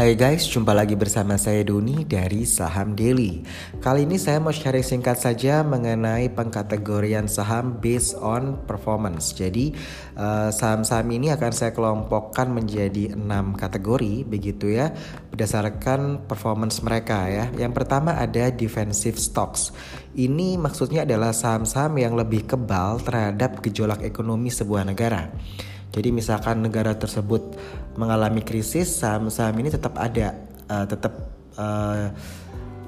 Hai guys, jumpa lagi bersama saya Doni dari Saham Daily. Kali ini saya mau sharing singkat saja mengenai pengkategorian saham based on performance. Jadi eh, saham-saham ini akan saya kelompokkan menjadi enam kategori begitu ya, berdasarkan performance mereka ya. Yang pertama ada defensive stocks. Ini maksudnya adalah saham-saham yang lebih kebal terhadap gejolak ekonomi sebuah negara. Jadi misalkan negara tersebut mengalami krisis, saham-saham ini tetap ada, uh, tetap uh,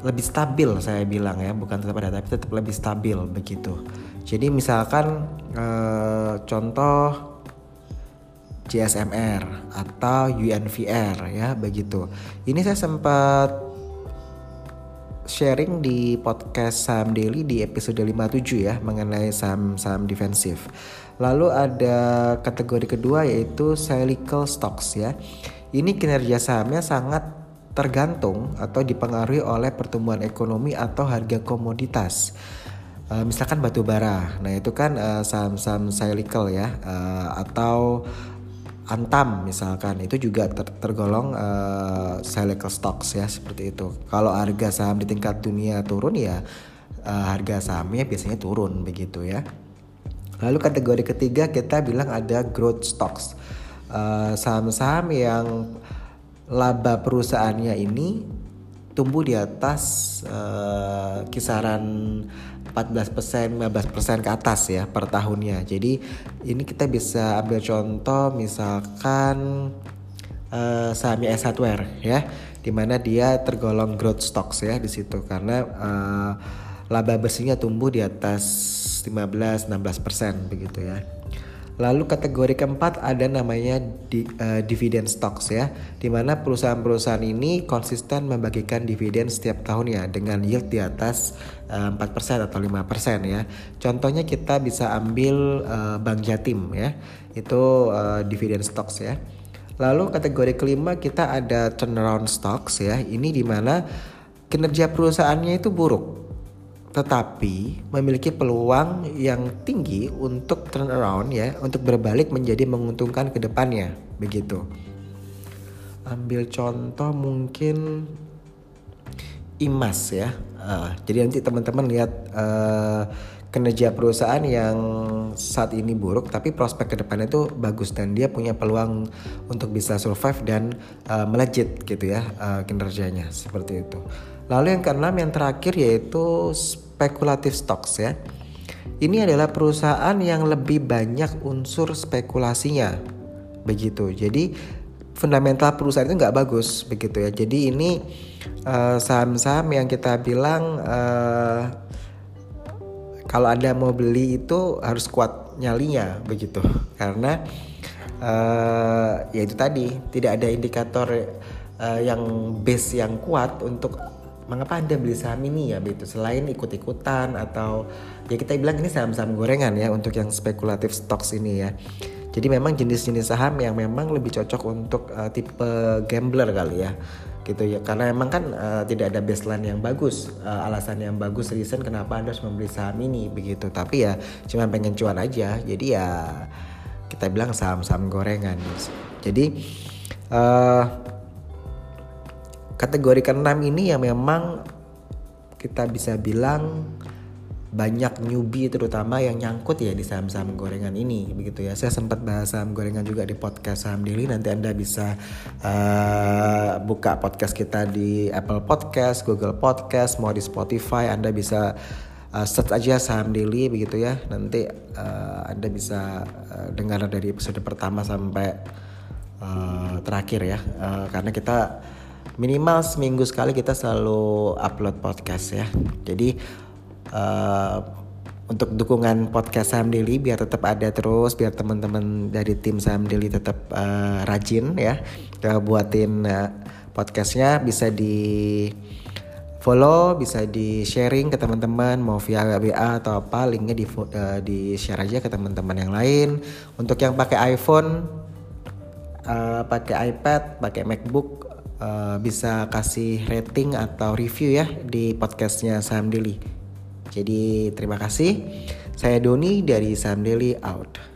lebih stabil saya bilang ya, bukan tetap ada tapi tetap lebih stabil begitu. Jadi misalkan uh, contoh JSMR atau UNVR ya begitu. Ini saya sempat sharing di podcast Saham Daily di episode 57 ya mengenai saham-saham defensif. Lalu ada kategori kedua yaitu cyclical stocks ya. Ini kinerja sahamnya sangat tergantung atau dipengaruhi oleh pertumbuhan ekonomi atau harga komoditas. Uh, misalkan batu bara, nah itu kan uh, saham-saham cyclical ya, uh, atau Antam misalkan itu juga ter tergolong uh, cyclical stocks ya seperti itu. Kalau harga saham di tingkat dunia turun ya uh, harga sahamnya biasanya turun begitu ya. Lalu kategori ketiga kita bilang ada growth stocks. saham eh, saham-saham yang laba perusahaannya ini tumbuh di atas uh, kisaran 14% 15% ke atas ya per tahunnya. Jadi ini kita bisa ambil contoh misalkan uh, sahamnya S Hardware ya, di mana dia tergolong growth stocks ya di situ karena uh, laba bersihnya tumbuh di atas 15-16% begitu ya. Lalu kategori keempat ada namanya di, uh, dividend stocks ya, di mana perusahaan-perusahaan ini konsisten membagikan dividen setiap tahunnya dengan yield di atas uh, eh, 4% atau 5% ya. Contohnya kita bisa ambil uh, Bank Jatim ya, itu uh, dividend stocks ya. Lalu kategori kelima kita ada turnaround stocks ya, ini di mana kinerja perusahaannya itu buruk tetapi memiliki peluang yang tinggi untuk turn around ya, untuk berbalik menjadi menguntungkan ke depannya, begitu. Ambil contoh mungkin Imas ya. Uh, jadi nanti teman-teman lihat uh, kinerja perusahaan yang saat ini buruk tapi prospek ke depannya itu bagus dan dia punya peluang untuk bisa survive dan uh, melejit gitu ya uh, kinerjanya seperti itu. Lalu yang keenam yang terakhir yaitu spekulatif stocks ya. Ini adalah perusahaan yang lebih banyak unsur spekulasinya. Begitu. Jadi fundamental perusahaan itu nggak bagus begitu ya. Jadi ini eh, saham-saham yang kita bilang uh, kalau anda mau beli itu harus kuat nyalinya begitu. Karena uh, ya itu tadi tidak ada indikator uh, yang base yang kuat untuk mengapa anda beli saham ini ya begitu selain ikut-ikutan atau ya kita bilang ini saham-saham gorengan ya untuk yang spekulatif stocks ini ya. Jadi memang jenis-jenis saham yang memang lebih cocok untuk uh, tipe gambler kali ya gitu ya. Karena memang kan uh, tidak ada baseline yang bagus uh, alasan yang bagus reason kenapa anda harus membeli saham ini begitu. Tapi ya cuma pengen cuan aja. Jadi ya kita bilang saham-saham gorengan. Jadi uh, kategori keenam ini yang memang kita bisa bilang banyak newbie terutama yang nyangkut ya di saham-saham gorengan ini begitu ya. Saya sempat bahas saham gorengan juga di podcast saham daily. Nanti anda bisa uh, buka podcast kita di Apple Podcast Google Podcast mau di Spotify anda bisa uh, search aja saham daily begitu ya. Nanti uh, anda bisa uh, dengar dari episode pertama sampai uh, terakhir ya. Uh, karena kita minimal seminggu sekali kita selalu upload podcast ya. Jadi uh, untuk dukungan podcast Saham Daily biar tetap ada terus, biar teman-teman dari tim Saham Daily tetap uh, rajin ya, kita buatin uh, podcastnya bisa di follow, bisa di sharing ke teman-teman mau via WA atau apa, linknya di uh, di share aja ke teman-teman yang lain. Untuk yang pakai iPhone, uh, pakai iPad, pakai MacBook uh, bisa kasih rating atau review ya di podcastnya Saham Daily. Jadi terima kasih. Saya Doni dari Saham Daily out.